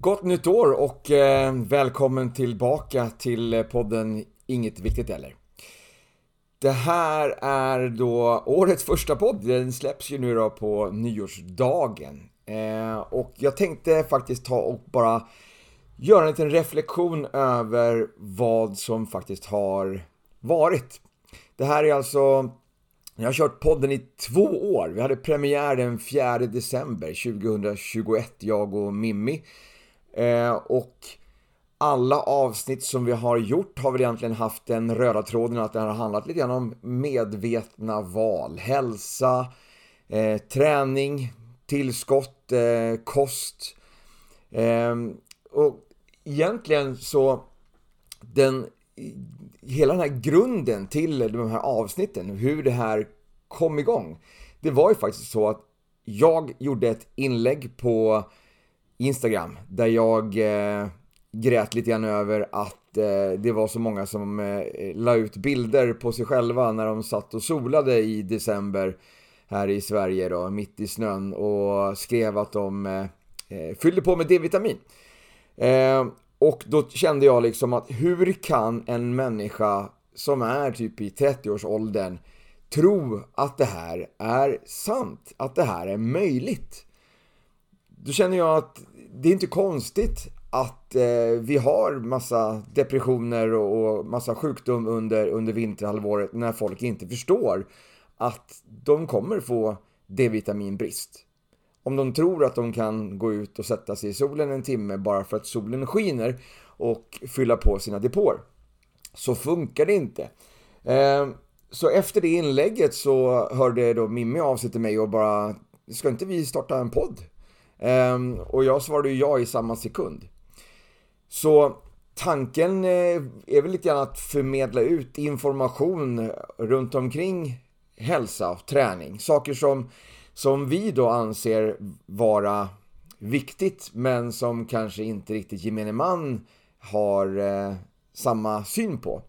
Gott nytt år och eh, välkommen tillbaka till eh, podden Inget Viktigt Heller. Det här är då årets första podd, den släpps ju nu då på nyårsdagen. Eh, och jag tänkte faktiskt ta och bara göra en liten reflektion över vad som faktiskt har varit. Det här är alltså jag har kört podden i två år. Vi hade premiär den 4 december 2021, jag och Mimmi. Eh, och alla avsnitt som vi har gjort har väl egentligen haft den röda tråden att det har handlat lite grann om medvetna val, hälsa, eh, träning, tillskott, eh, kost. Eh, och egentligen så den hela den här grunden till de här avsnitten, hur det här kom igång. Det var ju faktiskt så att jag gjorde ett inlägg på Instagram där jag eh, grät lite grann över att eh, det var så många som eh, la ut bilder på sig själva när de satt och solade i december här i Sverige då, mitt i snön och skrev att de eh, eh fyllde på med D-vitamin. Eh, och då kände jag liksom att hur kan en människa som är typ i 30-årsåldern tro att det här är sant, att det här är möjligt? Då känner jag att det är inte konstigt att eh, vi har massa depressioner och, och massa sjukdom under, under vinterhalvåret när folk inte förstår att de kommer få D-vitaminbrist. Om de tror att de kan gå ut och sätta sig i solen en timme bara för att solen skiner och fylla på sina depåer. Så funkar det inte. Eh, så efter det inlägget så hörde då Mimmi av sig till mig och bara Ska inte vi starta en podd? Ehm, och jag svarade ju ja i samma sekund. Så tanken eh, är väl lite grann att förmedla ut information runt omkring hälsa och träning. Saker som, som vi då anser vara viktigt men som kanske inte riktigt gemene man har eh, samma syn på.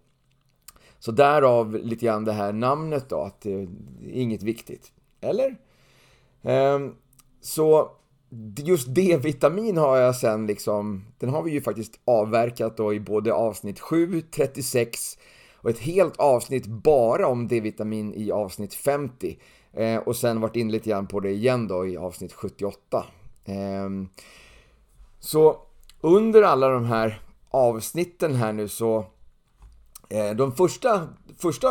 Så därav lite grann det här namnet då, att det är inget viktigt. Eller? Um, så just D-vitamin har jag sen liksom, den har vi ju faktiskt avverkat då i både avsnitt 7, 36 och ett helt avsnitt bara om D-vitamin i avsnitt 50. Eh, och sen varit in lite grann på det igen då i avsnitt 78. Eh, så under alla de här avsnitten här nu så eh, de första, första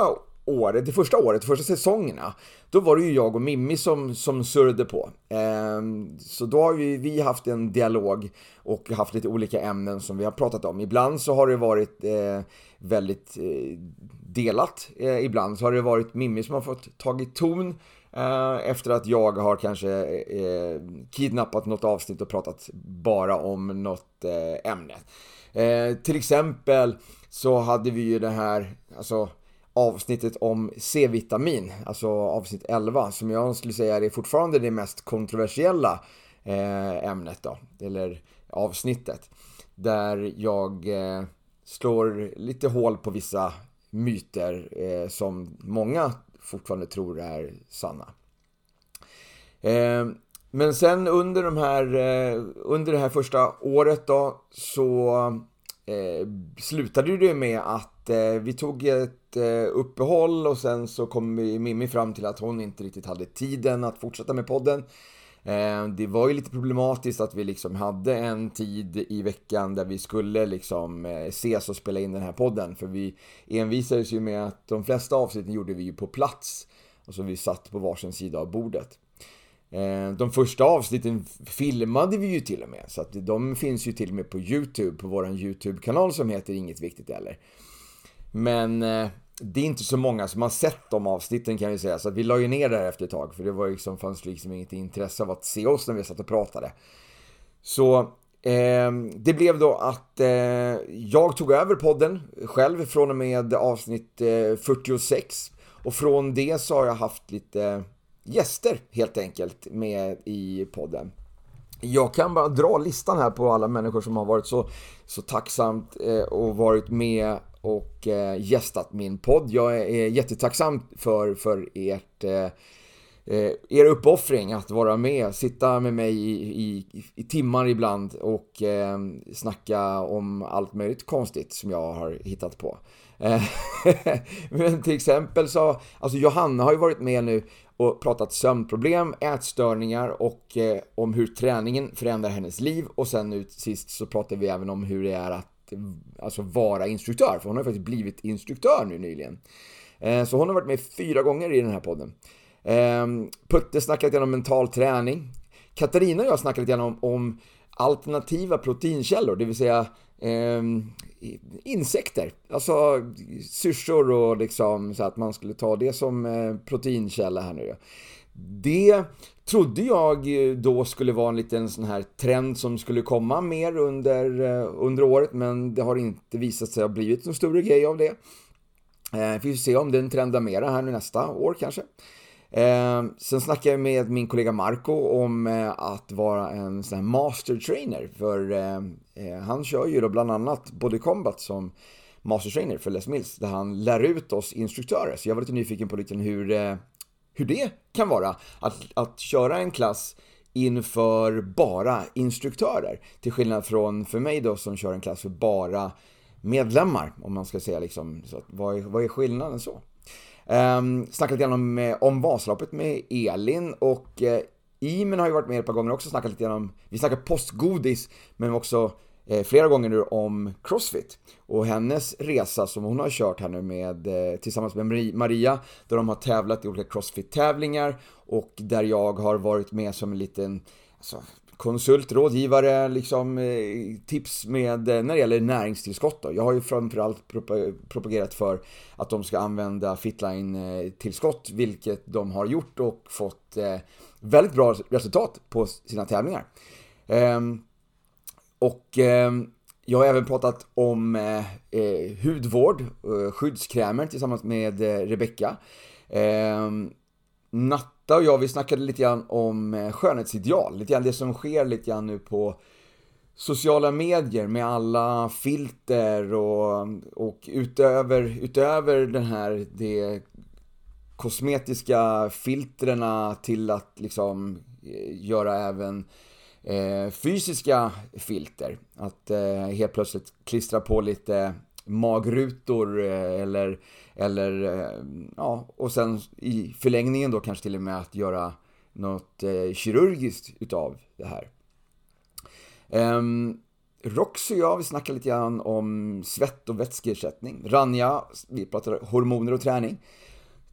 året, det första året, första säsongerna, då var det ju jag och Mimmi som, som surrade på. Eh, så då har vi, vi haft en dialog och haft lite olika ämnen som vi har pratat om. Ibland så har det varit eh, väldigt eh, delat. Eh, ibland så har det varit Mimmi som har fått tagit ton eh, efter att jag har kanske eh, kidnappat något avsnitt och pratat bara om något eh, ämne. Eh, till exempel så hade vi ju det här, alltså avsnittet om C-vitamin, alltså avsnitt 11, som jag skulle säga är fortfarande det mest kontroversiella eh, ämnet då, eller avsnittet. Där jag eh, slår lite hål på vissa myter eh, som många fortfarande tror är sanna. Men sen under, de här, under det här första året då så slutade det med att eh, vi tog ett eh, uppehåll och sen så kom Mimmi fram till att hon inte riktigt hade tiden att fortsätta med podden. Eh, det var ju lite problematiskt att vi liksom hade en tid i veckan där vi skulle liksom eh, ses och spela in den här podden. För vi envisades ju med att de flesta avsnitten gjorde vi ju på plats. Alltså vi satt på varsin sida av bordet. Eh, de första avsnitten filmade vi ju till och med, så att de finns ju till och med på YouTube, på våran YouTube-kanal som heter Inget Viktigt Eller. Men eh, det är inte så många som har sett de avsnitten kan jag säga. Så vi la ju ner det här efter ett tag. För det var liksom, fanns liksom inget intresse av att se oss när vi satt och pratade. Så eh, det blev då att eh, jag tog över podden själv från och med avsnitt eh, 46. Och från det så har jag haft lite gäster helt enkelt med i podden. Jag kan bara dra listan här på alla människor som har varit så, så tacksamt eh, och varit med och eh, gästat min podd. Jag är jättetacksam för, för ert, eh, eh, er uppoffring att vara med, sitta med mig i, i, i timmar ibland och eh, snacka om allt möjligt konstigt som jag har hittat på. Eh, men till exempel så, alltså Johanna har ju varit med nu och pratat sömnproblem, ätstörningar och eh, om hur träningen förändrar hennes liv och sen nu sist så pratar vi även om hur det är att alltså vara instruktör, för hon har faktiskt blivit instruktör nu nyligen. Eh, så hon har varit med fyra gånger i den här podden. Ehm, Putte snackade lite om mental träning. Katarina och jag snackade lite om, om alternativa proteinkällor, det vill säga eh, insekter. Alltså syrsor och liksom så att man skulle ta det som eh, proteinkälla här nu. Det trodde jag eh, då skulle vara en liten sån här trend som skulle komma mer under, eh, under året men det har inte visat sig ha blivit någon större grej av det. Eh, vi får se om den trendar mera här nu nästa år kanske. Eh, sen snackade jag med min kollega Marco om eh, att vara en sån här master trainer. För eh, eh han kör ju då bland annat Body Combat som master trainer för Les Mills. Där han lär ut oss instruktörer. Så jag var lite nyfiken på lite hur, hur det kan vara. Att, att köra en klass inför bara instruktörer. Till skillnad från för mig då som kör en klass för bara medlemmar. Om man ska säga liksom, så att, vad, är, vad är skillnaden så? Um, snackat lite grann om, om Vasaloppet med Elin och uh, Imen har ju varit med ett par gånger också, snackat lite grann om, vi snackar postgodis, men också Eh, flera gånger nu om Crossfit och hennes resa som hon har kört här nu med, eh, tillsammans med Maria, där de har tävlat i olika Crossfit-tävlingar och där jag har varit med som en liten, alltså, konsult, rådgivare, liksom eh, tips med när det gäller näringstillskott. Då. Jag har ju framförallt propagerat för att de ska använda Fitline-tillskott, vilket de har gjort och fått väldigt bra resultat på sina tävlingar. Ehm, och eh, jag har även pratat om eh, eh, hudvård, eh, skyddskrämer tillsammans med Rebecka. Ehm, Natta och jag, vi snackade lite grann om eh, skönhetsideal, lite grann det som sker lite grann nu på sociala medier med alla filter och, och utöver, utöver den här, det kosmetiska filtrerna till att liksom göra även eh, fysiska filter. Att eh, helt plötsligt klistra på lite magrutor eh, eller, eller eh, ja, och sen i förlängningen då kanske till och med att göra något eh, kirurgiskt utav det här. Um, Roxy och jag, vi snackade lite grann om svett och vätskeersättning. Ranja, vi pratade hormoner och träning.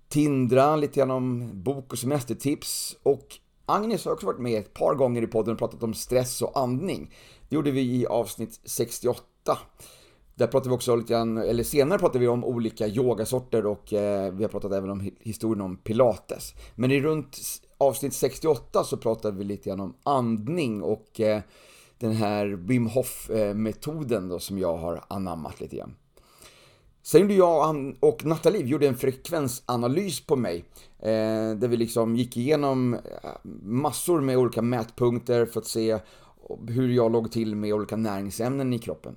Tindra, lite grann om bok och semestertips. Och Agnes har också varit med ett par gånger i podden och pratat om stress och andning. Det gjorde vi i avsnitt 68. Där pratade vi också lite grann, eller senare pratade vi om olika yogasorter och eh, vi har pratat även om historien om pilates. Men i runt avsnitt 68 så pratade vi lite grann om andning och eh, den här Wim Hof-metoden eh, då som jag har anammat lite grann. Sen gjorde jag och Nathalie gjorde en frekvensanalys på mig. Eh, där vi liksom gick igenom eh, massor med olika mätpunkter för att se hur jag låg till med olika näringsämnen i kroppen.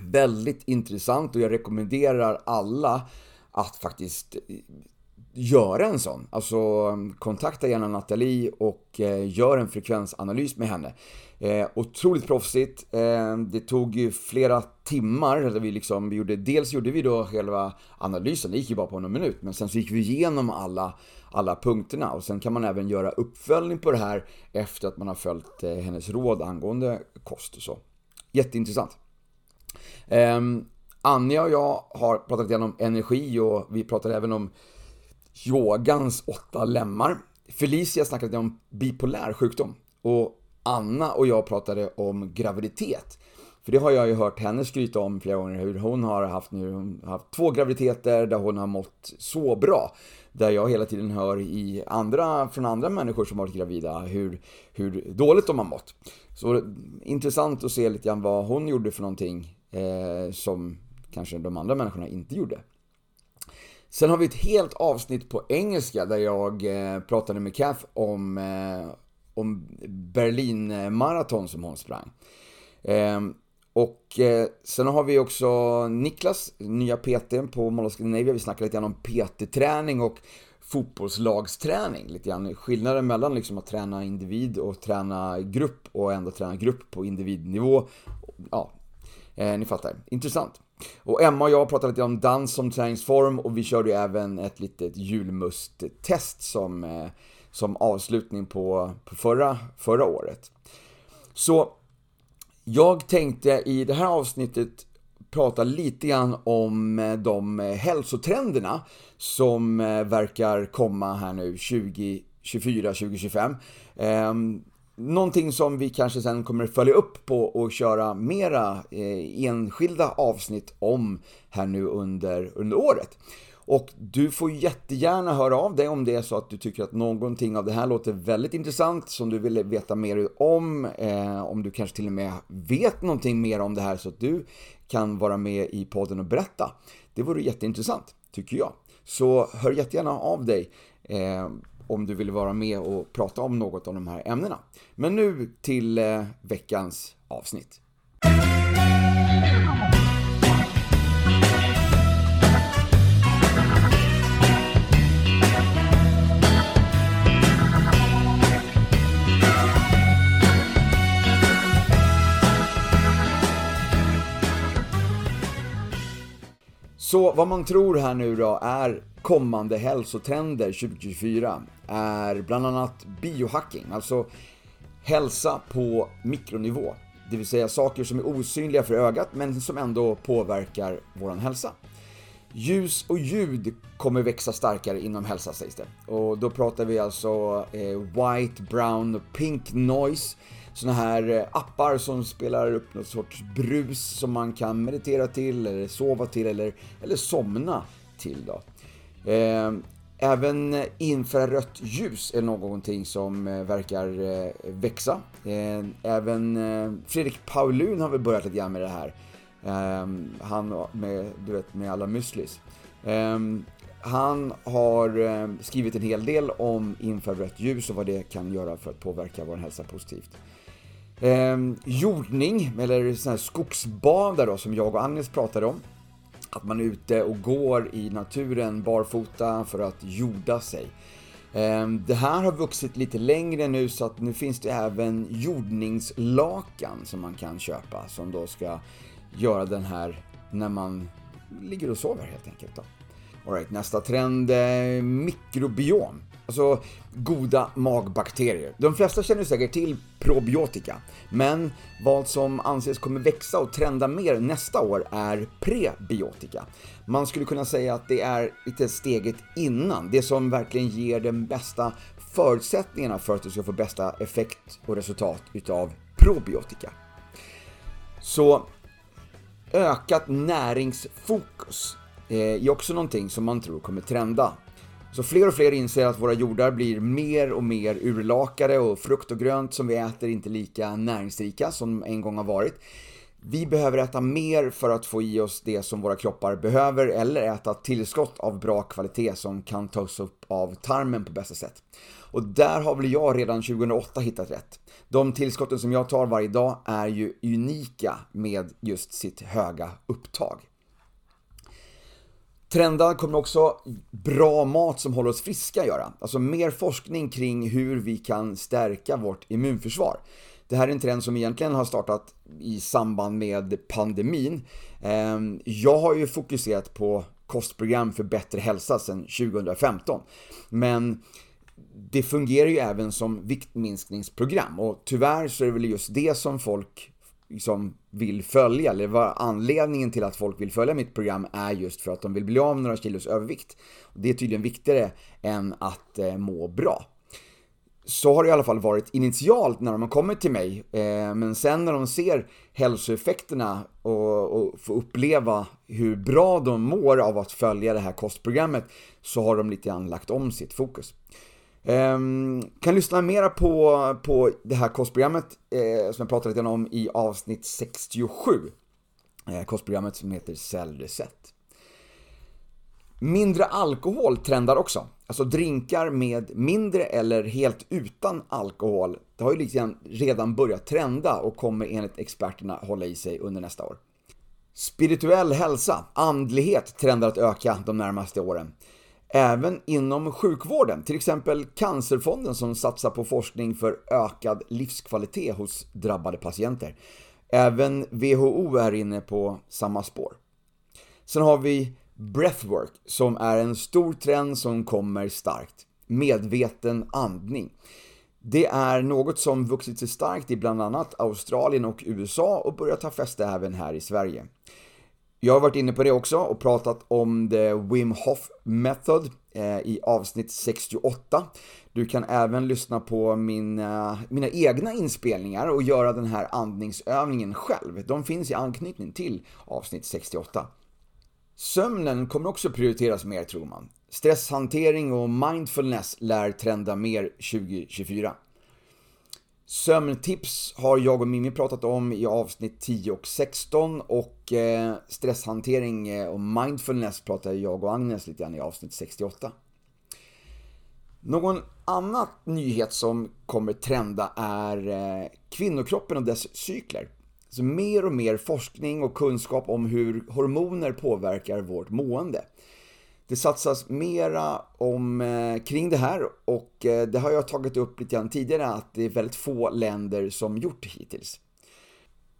Väldigt intressant och jag rekommenderar alla att faktiskt eh, göra en sån. Alltså kontakta gärna Nathalie och gör en frekvensanalys med henne. Eh, otroligt proffsigt. Eh, det tog ju flera timmar. Där vi liksom, vi gjorde, dels gjorde vi då själva analysen, det gick ju bara på någon minut. Men sen så gick vi igenom alla, alla punkterna. Och sen kan man även göra uppföljning på det här efter att man har följt eh, hennes råd angående kost och så. Jätteintressant. Eh, Anja och jag har pratat igenom energi och vi pratade även om yogans åtta lemmar. Felicia snackade om bipolär sjukdom och Anna och jag pratade om graviditet. För det har jag ju hört henne skryta om flera gånger hur hon har haft nu, hon har haft två graviditeter där hon har mått så bra. Där jag hela tiden hör i andra, från andra människor som varit gravida hur, hur dåligt de har mått. Så intressant att se lite grann vad hon gjorde för någonting eh, som kanske de andra människorna inte gjorde. Sen har vi ett helt avsnitt på engelska där jag eh, pratade med Kath om, eh, om Berlin Marathon som hon sprang. Eh, och eh, sen har vi också Niklas, nya PT på Mall of Scandinavia. Vi snackade lite grann om PT-träning och fotbollslagsträning. Lite grann skillnaden mellan liksom att träna individ och träna grupp och ändå träna grupp på individnivå. Ja, eh, ni fattar. Intressant. Och Emma och jag pratade lite om dans som träningsform och vi körde ju även ett litet julmusttest som, eh, som avslutning på, på förra, förra året. Så jag tänkte i det här avsnittet prata lite grann om eh, de eh, hälsotrenderna som eh, verkar komma här nu 2024, 2025. Ehm, någonting som vi kanske sen kommer följa upp på och köra mera enskilda avsnitt om här nu under, under året. Och du får jättegärna höra av dig om det är så att du tycker att någonting av det här låter väldigt intressant, som du vill veta mer om, eh, om du kanske till och med vet någonting mer om det här så att du kan vara med i podden och berätta. Det vore jätteintressant, tycker jag. Så hör jättegärna av dig eh, om du vill vara med och prata om något av de här ämnena. Men nu till eh, veckans avsnitt. Så vad man tror här nu då är kommande hälsotrender 2024 är bland annat biohacking, alltså hälsa på mikronivå. Det vill säga saker som är osynliga för ögat men som ändå påverkar vår hälsa. Ljus och ljud kommer växa starkare inom hälsa sägs det. Och då pratar vi alltså eh, white, brown och pink noise såna här eh, appar som spelar upp något sorts brus som man kan meditera till eller sova till eller, eller somna till. Då. Eh, även infrarött ljus är någonting som eh, verkar växa. Även Fredrik Paulun har väl börjat lite grann med det här. Han med, du vet, med alla müslis. Han har skrivit en hel del om infrarött ljus och vad det kan göra för att påverka vår hälsa positivt. Eh, jordning, eller sån här skogsbada då, som jag och Agnes pratade om. Att man är ute och går i naturen barfota för att jorda sig. Eh, det här har vuxit lite längre nu så att nu finns det även jordningslakan som man kan köpa som då ska göra den här när man ligger och sover helt enkelt. Då. All right, nästa trend, eh, mikrobiom. Alltså goda magbakterier. De flesta känner säkert till probiotika, men vad som anses kommer växa och trenda mer nästa år är prebiotika. Man skulle kunna säga att det är lite steget innan, det som verkligen ger den bästa förutsättningarna för att du ska få bästa effekt och resultat utav probiotika. Så ökat näringsfokus eh, är också någonting som man tror kommer trenda så fler och fler inser att våra jordar blir mer och mer urlakade och frukt och grönt som vi äter inte lika näringsrika som en gång har varit. Vi behöver äta mer för att få i oss det som våra kroppar behöver eller äta tillskott av bra kvalitet som kan tas upp av tarmen på bästa sätt. Och där har väl jag redan 2008 hittat rätt. De tillskotten som jag tar varje dag är ju unika med just sitt höga upptag. Trenda kommer också bra mat som håller oss friska göra. Alltså mer forskning kring hur vi kan stärka vårt immunförsvar. Det här är en trend som egentligen har startat i samband med pandemin. Ehm, jag har ju fokuserat på kostprogram för bättre hälsa sedan 2015. Men det fungerar ju även som viktminskningsprogram och tyvärr så är det väl just det som folk liksom vill följa, eller vad anledningen till att folk vill följa mitt program är just för att de vill bli av med några kilos övervikt. Det är tydligen viktigare än att eh, må bra. Så har det i alla fall varit initialt när de har kommit till mig, eh, men sen när de ser hälsoeffekterna och, och får uppleva hur bra de mår av att följa det här kostprogrammet så har de lite grann lagt om sitt fokus. Um, kan lyssna mera på, på det här kostprogrammet eh, som jag pratade lite om i avsnitt 67. Eh, kostprogrammet som heter Cellreset. Mindre alkohol trendar också. Alltså drinkar med mindre eller helt utan alkohol. Det har ju liksom redan börjat trenda och kommer enligt experterna hålla i sig under nästa år. Spirituell hälsa, andlighet trendar att öka de närmaste åren. Även inom sjukvården, till exempel Cancerfonden som satsar på forskning för ökad livskvalitet hos drabbade patienter. Även WHO är inne på samma spår. Sen har vi breathwork som är en stor trend som kommer starkt. Medveten andning. Det är något som vuxit sig starkt i bland annat Australien och USA och börjar ta fäste även här i Sverige. Jag har varit inne på det också och pratat om the Wim Hof Method eh, i avsnitt 68. Du kan även lyssna på mina, eh, mina egna inspelningar och göra den här andningsövningen själv. De finns i anknytning till avsnitt 68. Sömnen kommer också prioriteras mer tror man. Stresshantering och mindfulness lär trenda mer 2024. Sömntips har jag och Mimmi pratat om i avsnitt 10 och 16 och eh, stresshantering eh, och mindfulness pratade jag och Agnes lite grann i avsnitt 68. Någon annan nyhet som kommer trenda är eh, kvinnokroppen och dess cykler. Så mer och mer forskning och kunskap om hur hormoner påverkar vårt mående. Det satsas mera om, eh, kring det här och eh, det har jag tagit upp lite grann tidigare att det är väldigt få länder som gjort det hittills.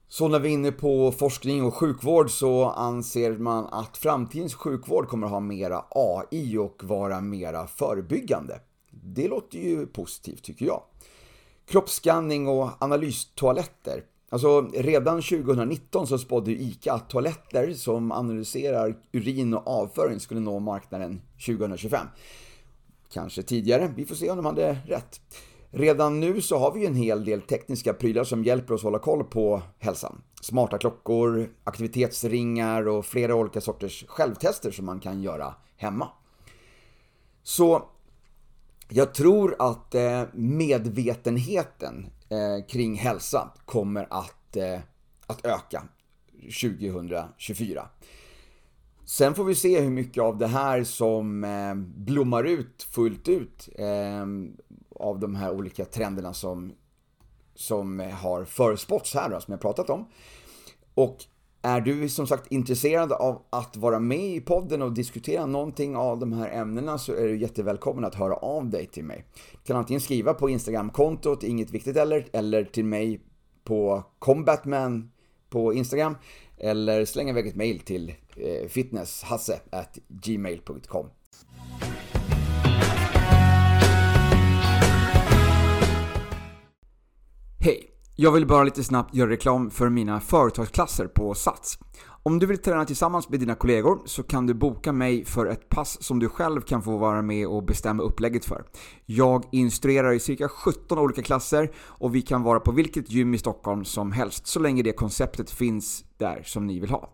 Så när vi är inne på forskning och sjukvård så anser man att framtidens sjukvård kommer att ha mera AI och vara mera förebyggande. Det låter ju positivt tycker jag. Kroppsskanning och analystoaletter Alltså redan 2019 så spådde ICA att toaletter som analyserar urin och avföring skulle nå marknaden 2025. Kanske tidigare, vi får se om de hade rätt. Redan nu så har vi en hel del tekniska prylar som hjälper oss hålla koll på hälsan. Smarta klockor, aktivitetsringar och flera olika sorters självtester som man kan göra hemma. Så jag tror att eh, medvetenheten Eh, kring hälsa kommer att, eh, att öka 2024. Sen får vi se hur mycket av det här som eh, blommar ut fullt ut eh, av de här olika trenderna som, som har förespåtts här då, som jag pratat om. Och är du som sagt intresserad av att vara med i podden och diskutera någonting av de här ämnena så är du jättevälkommen att höra av dig till mig. Du kan antingen skriva på Instagram-kontot, inget viktigt eller, eller till mig på combatman på Instagram eller slänga iväg ett mail till eh, fitnesshasse@gmail.com. Jag vill bara lite snabbt göra reklam för mina företagsklasser på Sats. Om du vill träna tillsammans med dina kollegor så kan du boka mig för ett pass som du själv kan få vara med och bestämma upplägget för. Jag instruerar i cirka 17 olika klasser och vi kan vara på vilket gym i Stockholm som helst så länge det konceptet finns där som ni vill ha.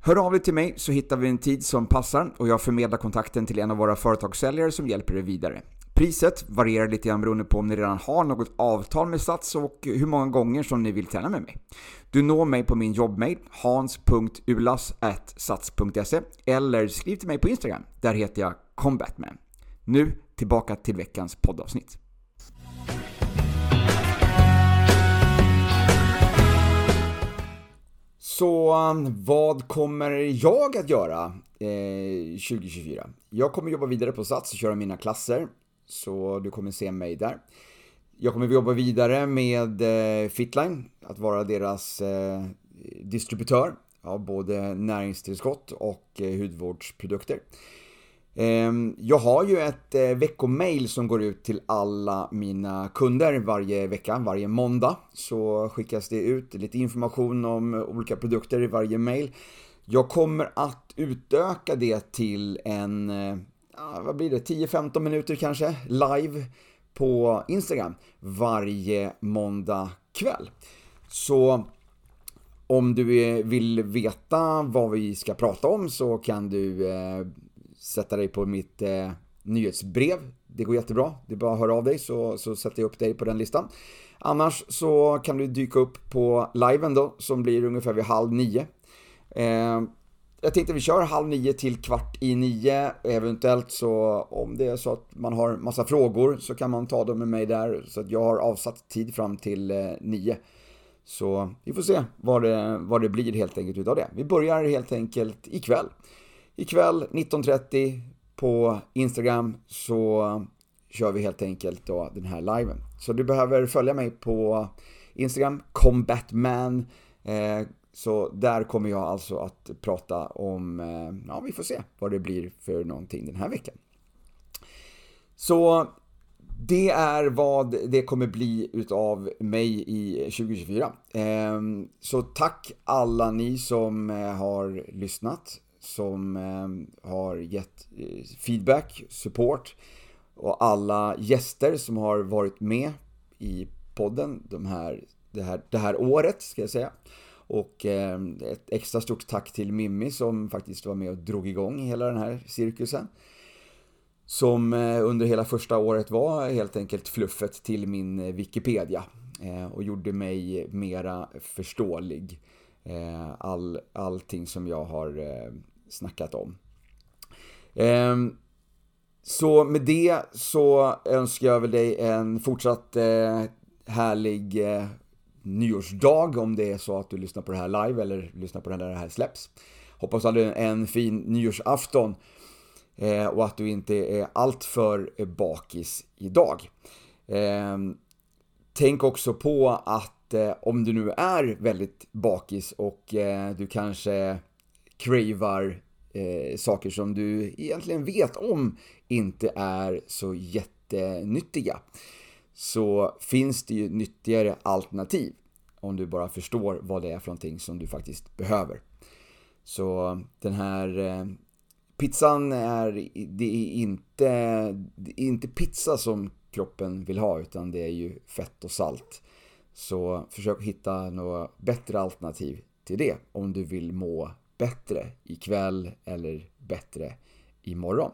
Hör av dig till mig så hittar vi en tid som passar och jag förmedlar kontakten till en av våra företagssäljare som hjälper dig vidare. Priset varierar lite grann beroende på om ni redan har något avtal med Sats och hur många gånger som ni vill träna med mig. Du når mig på min jobbmail hans.ulas.sats.se eller skriv till mig på Instagram. Där heter jag combatman. Nu tillbaka till veckans poddavsnitt. Så um, vad kommer jag att göra eh, 2024? Jag kommer jobba vidare på Sats och köra mina klasser. Så du kommer se mig där. Jag kommer jobba vidare med eh, Fitline, att vara deras eh, distributör av både näringstillskott och eh, hudvårdsprodukter. Ehm, jag har ju ett veckomail som går ut till alla mina kunder varje vecka, varje måndag. Så skickas det ut lite information om olika produkter i varje mail. Jag kommer att utöka det till en vad blir det, 10-15 minuter kanske, live på Instagram varje måndag kväll. Så om du eh, vill veta vad vi ska prata om så kan du eh, sätta dig på mitt eh, nyhetsbrev. Det går jättebra. Det är bara att höra av dig så, så sätter jag upp dig på den listan. Annars så kan du dyka upp på liven då som blir ungefär vid halv nio. Eh, jag tänkte vi kör halv nio till kvart i nio. Eventuellt så om det är så att man har massa frågor så kan man ta dem med mig där. Så att jag har avsatt tid fram till eh, nio. Så vi får se vad det, vad det blir helt enkelt utav det. Vi börjar helt enkelt ikväll. Ikväll 19.30 på Instagram så kör vi helt enkelt då den här liven. Så du behöver följa mig på Instagram, combatman. Eh, så där kommer jag alltså att prata om, eh, ja vi får se vad det blir för någonting den här veckan. Så det är vad det kommer bli utav mig i 2024. Ehm, så tack alla ni som eh, har lyssnat, som ehm, har gett eh, feedback, support och alla gäster som har varit med i podden de här, det, här, det här året, ska jag säga. Och eh, ett extra stort tack till Mimmi som faktiskt var med och drog igång hela den här cirkusen. Som eh, under hela första året var helt enkelt fluffet till min eh, Wikipedia och gjorde mig mera förståelig. All, allting som jag har snackat om. Ehm, så med det så önskar jag väl dig en fortsatt härlig nyårsdag om det är så att du lyssnar på det här live eller lyssnar på det när det här släpps. Hoppas att du hade en fin nyårsafton eh, och att du inte är alltför bakis idag. Ehm, tänk också på att eh, om du nu är väldigt bakis och eh, du kanske cravar saker som du egentligen vet om inte är så jättenyttiga så finns det ju nyttigare alternativ om du bara förstår vad det är för någonting som du faktiskt behöver. Så den här eh, pizzan är, det är inte, det är inte pizza som kroppen vill ha utan det är ju fett och salt. Så försök hitta några bättre alternativ till det om du vill må bättre ikväll eller bättre imorgon.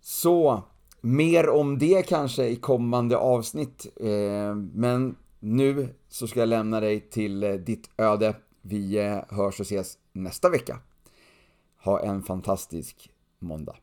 Så Mer om det kanske i kommande avsnitt, eh, men nu så ska jag lämna dig till eh, ditt öde. Vi eh, hörs och ses nästa vecka. Ha en fantastisk måndag.